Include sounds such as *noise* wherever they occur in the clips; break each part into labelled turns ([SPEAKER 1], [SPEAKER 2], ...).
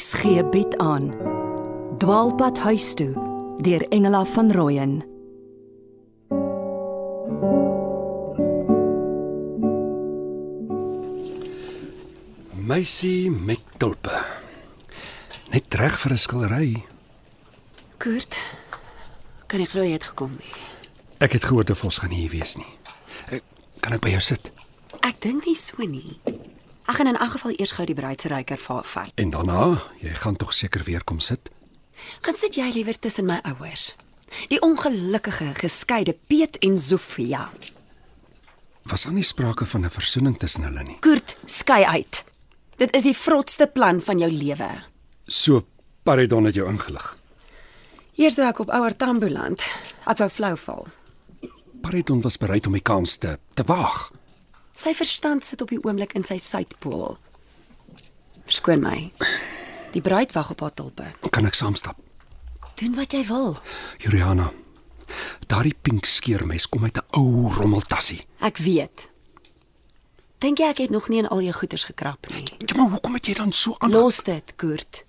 [SPEAKER 1] RSG bied aan Dwaalpad huis toe deur Engela van Rooyen
[SPEAKER 2] Meisie met tulpe. Net reg vir 'n skildery.
[SPEAKER 3] Kurt, kan ek glo jy het gekom nie.
[SPEAKER 2] Ek het gehoor Devos gaan hier wees nie. Ek, kan ek by jou sit?
[SPEAKER 3] Ek dink nie so nie. Ek gaan in elk geval eers gou die bruidsryker vir haar vat.
[SPEAKER 2] En daarna, jy gaan tog seker weer kom sit.
[SPEAKER 3] Gaan sit jy liewer tussen my ouers. Die ongelukkige geskeide Piet en Sofia.
[SPEAKER 2] Was daar nie sprake van 'n versoening tussen hulle nie?
[SPEAKER 3] Kurt, skei uit. Dit is die vrotste plan van jou lewe.
[SPEAKER 2] So Paridon het jou ingelig.
[SPEAKER 3] Eers toe ek op ouer Tambo land, ek wou flou val.
[SPEAKER 2] Paridon was bereid om die kans te te waag.
[SPEAKER 3] Sy verstand sit op die oomblik in sy suidpool. Verskoon my. Die bruid wag op haar tulpe.
[SPEAKER 2] Kan ek saamstap?
[SPEAKER 3] Doen wat jy wil.
[SPEAKER 2] Juliana. Daardie pink skeermes kom uit 'n ou rommeltassie.
[SPEAKER 3] Ek weet. Dink jy ek het nog nie in al jou goeders gekrap nie?
[SPEAKER 2] Ja, maar hoekom het jy dan so aan
[SPEAKER 3] Los dit, Kurt.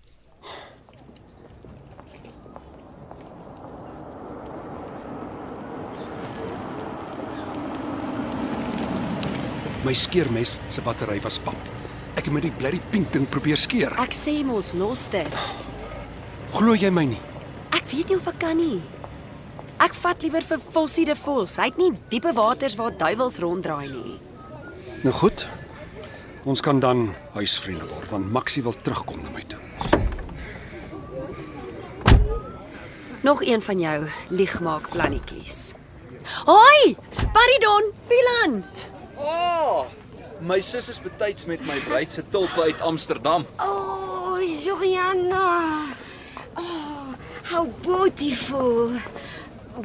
[SPEAKER 2] My skeermes se battery was pap. Ek het met die blerrie pink ding probeer skeer.
[SPEAKER 3] Ek sê mos los dit.
[SPEAKER 2] Glo jy my nie?
[SPEAKER 3] Ek weet nie of ek kan nie. Ek vat liewer vir Fossie de Vos. Hy het nie diepe waters waar duiwels ronddraai nie.
[SPEAKER 2] Nou goed. Ons kan dan huisvriende word want Maxie wil terugkom na my toe.
[SPEAKER 3] Nog een van jou liegmaak plannetjies. Hoi! Paridon, Filan.
[SPEAKER 4] Oh, my sus is betyds met my bruid se tulpe uit Amsterdam.
[SPEAKER 5] Oh, Joriana. Oh, how beautiful.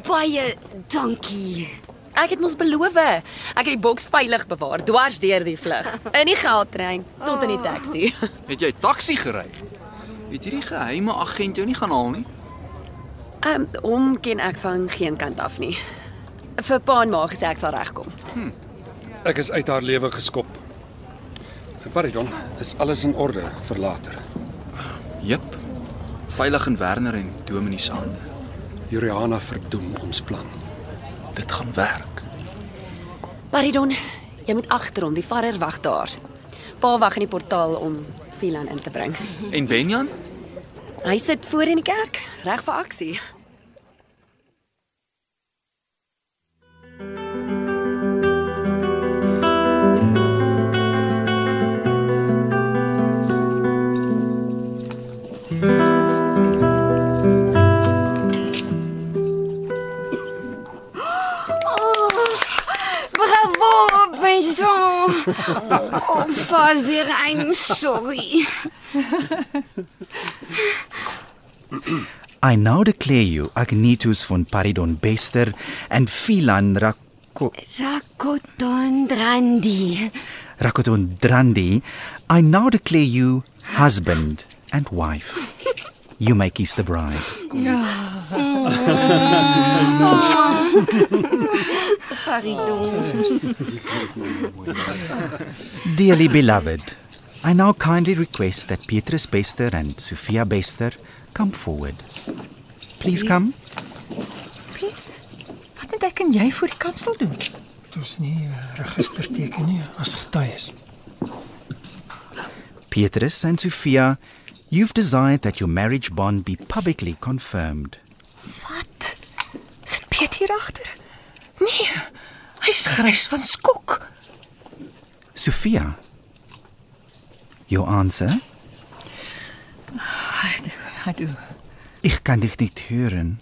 [SPEAKER 5] Baie dankie.
[SPEAKER 3] Ek het mos beloof. Ek het die boks veilig bewaar dwars deur die vlug. *laughs* In die geldtrein tot in die taxi. *laughs*
[SPEAKER 4] Het jy taxi gery? Het hierdie geheime agent jou nie gaan haal nie?
[SPEAKER 3] Ehm um, hom ken ek van geen kant af nie. Vir pa en ma gesê ek sal regkom.
[SPEAKER 2] Ek is uit haar lewe geskop. Paridon, is alles in orde vir later.
[SPEAKER 4] Jep. Veilig in Werner en Dominee se hande.
[SPEAKER 2] Juliana verdoem ons plan.
[SPEAKER 4] Dit gaan werk.
[SPEAKER 3] Paridon, jy moet agterom, die vader wag daar. Pa wag in die portaal om Filan in te bring.
[SPEAKER 4] En Benjan?
[SPEAKER 3] Hy sit voor in die kerk, reg vir aksie.
[SPEAKER 5] I'm sorry.
[SPEAKER 6] I now declare you Agnitus von Paridon Bester and Philan Rako-
[SPEAKER 5] Rakoton Drandi.
[SPEAKER 6] Rakoton Drandi. I now declare you husband and wife. You may kiss the bride. *laughs* Dearly beloved, I now kindly request that Petrus Bester and Sophia Bester come forward. Please come.
[SPEAKER 7] Piet, wat moet ek en jy voor die kansel doen?
[SPEAKER 8] Ons nie eh, register teken nie as getuies.
[SPEAKER 6] Petrus and Sophia, you've desired that your marriage bond be publicly confirmed.
[SPEAKER 7] Wat? Sit Piet hier agter? Nee. Hy's grys van skok.
[SPEAKER 6] Sophia, your answer?
[SPEAKER 7] I do. I do.
[SPEAKER 6] Ich kann dich nicht hören.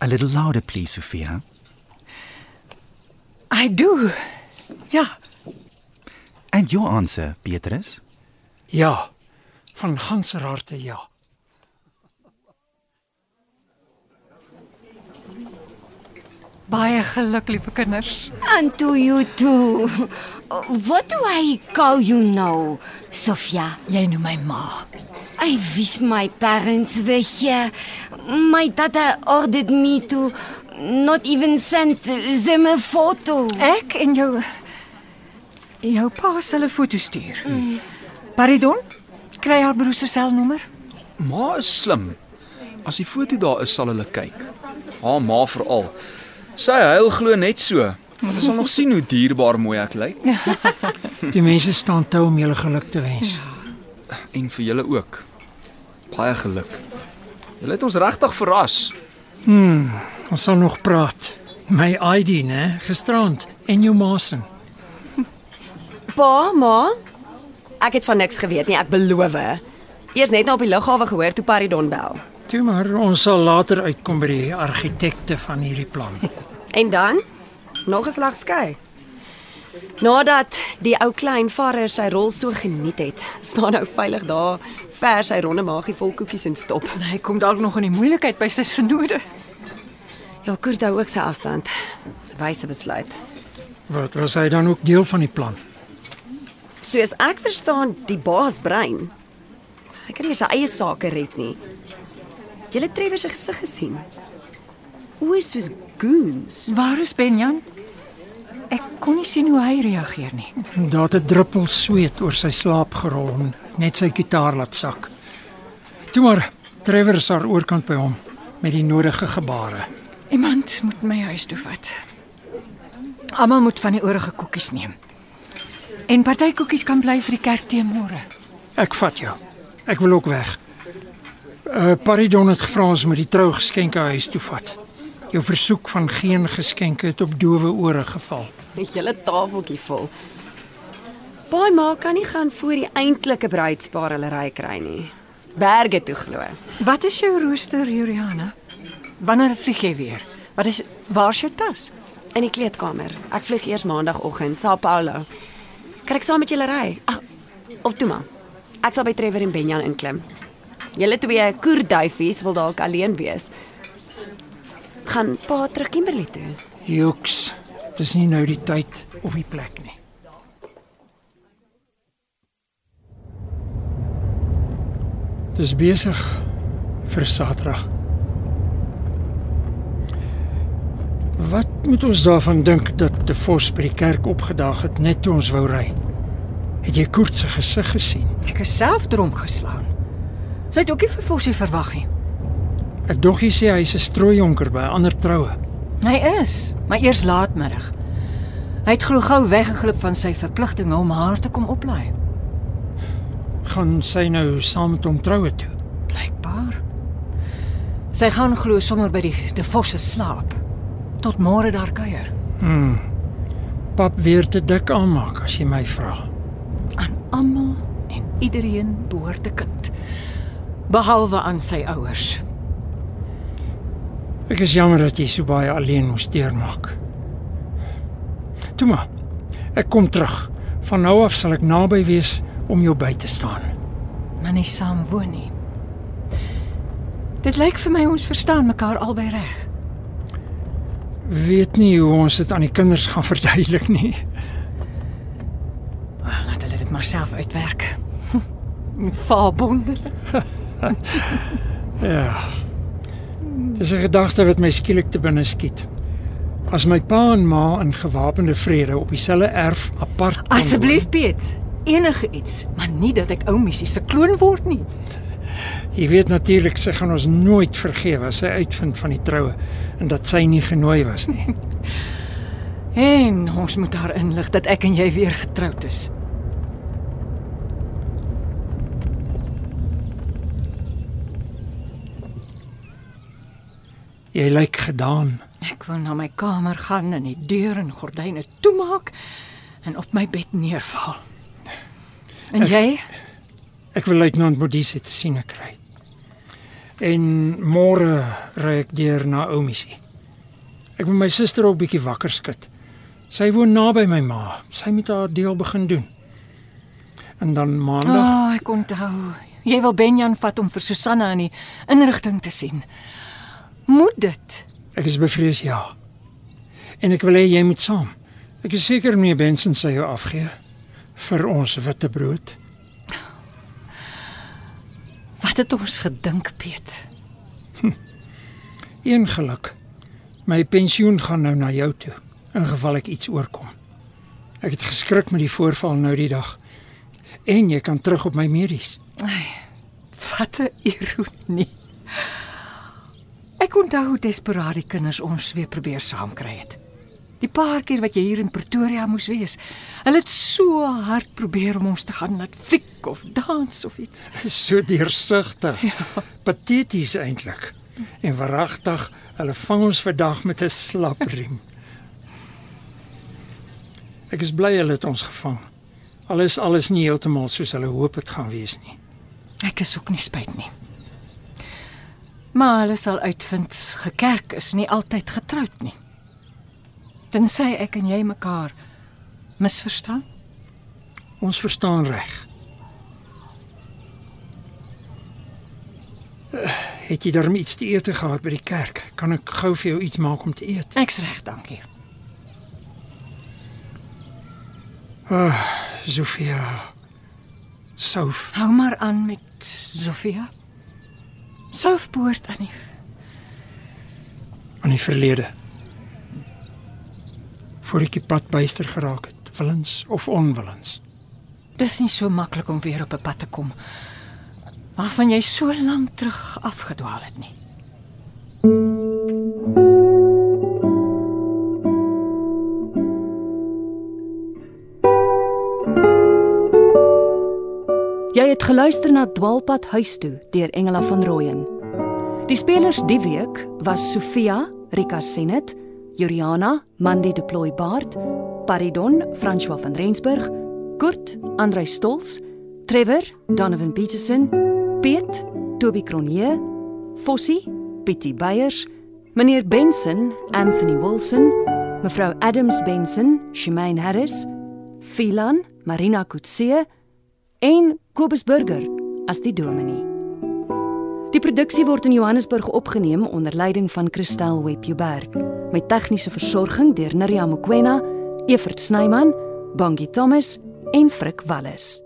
[SPEAKER 6] A little louder, please, Sophia.
[SPEAKER 7] I do. Ja,
[SPEAKER 6] And your answer, Petrus?
[SPEAKER 8] Ja. Van ganser harte ja.
[SPEAKER 7] Baie geluk, liewe kinders.
[SPEAKER 5] And to you too. What do I call you now, Sofia?
[SPEAKER 7] Jy noem my ma.
[SPEAKER 5] I wish my parents were here. My dada ordered me to not even send them a photo.
[SPEAKER 7] Ek en jou jou pa sal 'n foto stuur. Paridon, Kry haar broer se selnommer?
[SPEAKER 4] Ma is slim. As die foto daar is, sal hulle kyk. Haar ma veral. Sy huil glo net so. Hulle sal nog sien hoe dierbaar mooi ek lyk *laughs*
[SPEAKER 8] Die mense staan toe om julle geluk te wens.
[SPEAKER 4] en vir julle ook. Baie geluk. Julle het ons regtig verras.
[SPEAKER 8] Ons sal nog praat. My ID, né? Gisterand en jou masen.
[SPEAKER 3] Pa, ma, ek het van niks geweet nie, ek beloof. Eers net nou op die lughawe gehoor toe Paridon bel.
[SPEAKER 8] Toe maar ons sal later uitkom by die argitekte van hierdie plan. *laughs*
[SPEAKER 3] En dan nog 'n slag skei. Nadat die ou klein vader sy rol so geniet het, staan nou veilig daar ver sy ronde maagie vol koekies en stop.
[SPEAKER 7] Hy kom dalk nog in die moeilikheid by sy synode.
[SPEAKER 3] Ja, Kurt hou ook sy afstand. Wyse besluit.
[SPEAKER 8] Wat was hy dan ook deel van die plan?
[SPEAKER 3] Soos ek verstaan, die baas brein. Hy kan nie sy eie sake red nie. Het Julle Trevor se gesig gesien. Oë soos goons.
[SPEAKER 7] Waar is Benjan? Ek kon nie sien hoe hy reageer nie.
[SPEAKER 8] Daar het 'n druppel sweet oor sy slaap gerol en net sy gitaar laat sak. Toe maar Trevor is daar oorkant by hom met die nodige gebare.
[SPEAKER 7] Iemand moet my huis toe vat. Almal moet van die oorige koekies neem. En party koekies kan bly vir die kerk te môre.
[SPEAKER 8] Ek vat jou. Ek wil ook weg. Uh Paridon het gevra ons moet die trougeskenke huis toe vat. Jou versoek van geen geskenke het op dowe ore geval.
[SPEAKER 3] Met julle tafeltjie vol. Baie ma kan nie gaan voor die eintlike bruidspaar hulle ry kry nie. Berge toe glo.
[SPEAKER 7] Wat is jou rooster, Juliana? Wanneer vlieg jy weer? Wat is waar's jou tas?
[SPEAKER 3] In die kleedkamer. Ek vlieg eers maandagooggend, Sao Paulo. Kan ek saam met julle ry? Ah, of toe maar. Ek sal by Trevor en Benjan inklim. Julle twee koerduifies wil dalk alleen wees. Gaan pa terug Kimberley toe.
[SPEAKER 8] Joks. Dis nie nou die tyd of die plek nie. Dis besig vir Saterdag. Wat moet ons daarvan dink dat De Vos by die kerk opgedaag het net toe ons wou ry? Het jy Koert se gesig gesien?
[SPEAKER 7] Ek is self dronk geslaan. Sy het ook nie vir Fossie verwag nie.
[SPEAKER 8] Ek dog jy sê hy's 'n strooijonker by 'n ander troue.
[SPEAKER 7] Hy is, maar eers laatmiddag. Hy het glo gou weggeglip van sy verpligtinge om haar te kom oplaai.
[SPEAKER 8] Gaan sy nou saam met hom troue toe?
[SPEAKER 7] Blykbaar. Sy gaan glo sommer by die die vosse slaap. Tot môre daar kuier.
[SPEAKER 8] Pap weer te dik aanmaak as jy my vra.
[SPEAKER 7] Aan almal en iedereen behoort 'n kind. Behalwe aan sy ouers.
[SPEAKER 8] Ek is jammer dat jy so baie alleen moes deurmaak. Toe maar. Ek kom terug. Van nou af sal ek naby wees om jou by te staan.
[SPEAKER 7] Maar nie saam woon nie. Dit lyk vir my ons verstaan mekaar albei reg.
[SPEAKER 8] Weet nie hoe ons dit aan die kinders gaan *laughs* verduidelik nie.
[SPEAKER 7] Laat hulle dit maar self uitwerk. *laughs* Fabonde. *laughs* *laughs*
[SPEAKER 8] Ja. Dis 'n gedagte wat my skielik te binne skiet. As my pa en ma in gewapende vrede op dieselfde erf apart
[SPEAKER 7] Asseblief Piet, enige iets, maar nie dat ek ou missie se kloon word nie.
[SPEAKER 8] Jy weet natuurlik sy gaan ons nooit vergewe as sy uitvind van die troue en dat sy nie genooi was nie. *laughs*
[SPEAKER 7] En ons moet haar inlig dat ek en jy weer getroud is.
[SPEAKER 8] Jy lyk gedaan.
[SPEAKER 7] Ek wil na my kamer gaan en die deur en gordyne toemaak en op my bed neerval. En jy?
[SPEAKER 8] Ek wil luitenant Modise te sien kry. En môre ry ek deur na Oumisie. Ek wil my suster ook bietjie wakker skud. Sy woon naby my ma. Sy moet haar deel begin doen. En dan maandag,
[SPEAKER 7] oh, ek onthou. Jy wil Benjan vat om vir Susanna in die inrigting te sien. Moet dit?
[SPEAKER 8] ek is bevrees ja. En ek wil hê jy moet saam. Ek is seker meneer Benson sal jou afgee vir ons witbrood.
[SPEAKER 7] Wat het ons gedink, Piet?
[SPEAKER 8] Een geluk. My pensioen gaan nou na jou toe in geval ek iets oorkom. Ek het geskrik met die voorval nou die dag. En jy kan terug op my medies.
[SPEAKER 7] Wat 'n ironie. Ek onthou hoe desperaat die kinders ons weer probeer saamkry het. Die paar keer wat jy hier in Pretoria moes wees. Hulle het so hard probeer om ons te gaan laat fliek of dans of iets.
[SPEAKER 8] So deursigtig. Ja. Pateties eintlik. En verragtig, hulle vang ons vandag met 'n slapriem. Ek is bly hulle het ons gevang. Alles alles nie heeltemal soos hulle hoop dit gaan wees nie.
[SPEAKER 7] Ek is ook nie spyt nie. Maar hulle sal uitvind gekerk is nie altyd getroud nie. Tensy ek en jy mekaar misverstaan.
[SPEAKER 8] Ons verstaan reg. Uh, Het jy darm iets te eet gehad by die kerk? Kan ek gou vir jou iets maak om te eet?
[SPEAKER 7] Ek's reg, dankie.
[SPEAKER 8] Sofia. Sof.
[SPEAKER 7] Hou maar aan met Sofia. Sof behoort aan die
[SPEAKER 8] aan die verlede. Voor ek die pad byster geraak het, willens of onwillens.
[SPEAKER 7] Dis nie so maklik om weer op 'n pad te kom waarvan jy so lank terug afgedwaal het nie.
[SPEAKER 1] Jy het geluister na Dwaalpad huis toe deur Engela van Rooyen. Die spelers die week was Sofia, Rika Senet, Juriana, Mandy de Plooi Baard, Paridon, François van Rensburg, Kurt, Andrei Stols, Trevor, Donovan Petersen, Piet, Toby Cronje, Fossie, Pietie Beyers, meneer Benson, Anthony Wilson, mevrou Adams Benson, Shemaine Harris, Philan, Marina Kutse en Kobus Burger as die dominee. Die produksie word in Johannesburg opgeneem onder leiding van Christel Webber met tegniese versorging deur Nirja Mokoena, Evert Snyman, Bongie Thomas en Frik Wallis.